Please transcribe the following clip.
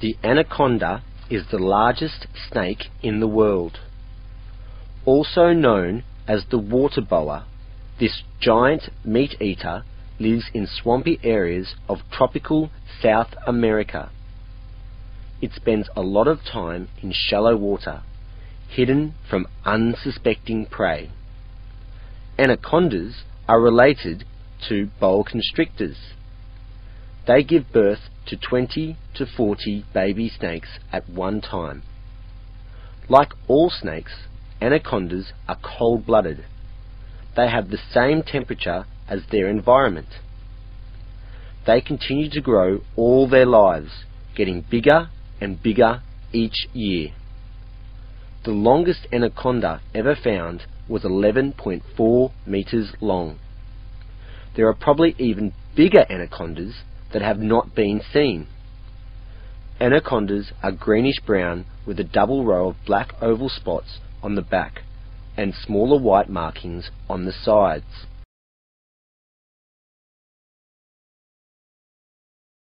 The anaconda is the largest snake in the world. Also known as the water boa, this giant meat eater lives in swampy areas of tropical South America. It spends a lot of time in shallow water, hidden from unsuspecting prey. Anacondas are related to boa constrictors. They give birth to 20 to 40 baby snakes at one time. Like all snakes, anacondas are cold-blooded. They have the same temperature as their environment. They continue to grow all their lives, getting bigger and bigger each year. The longest anaconda ever found was 11.4 meters long. There are probably even bigger anacondas that have not been seen. Anacondas are greenish-brown with a double row of black oval spots on the back and smaller white markings on the sides.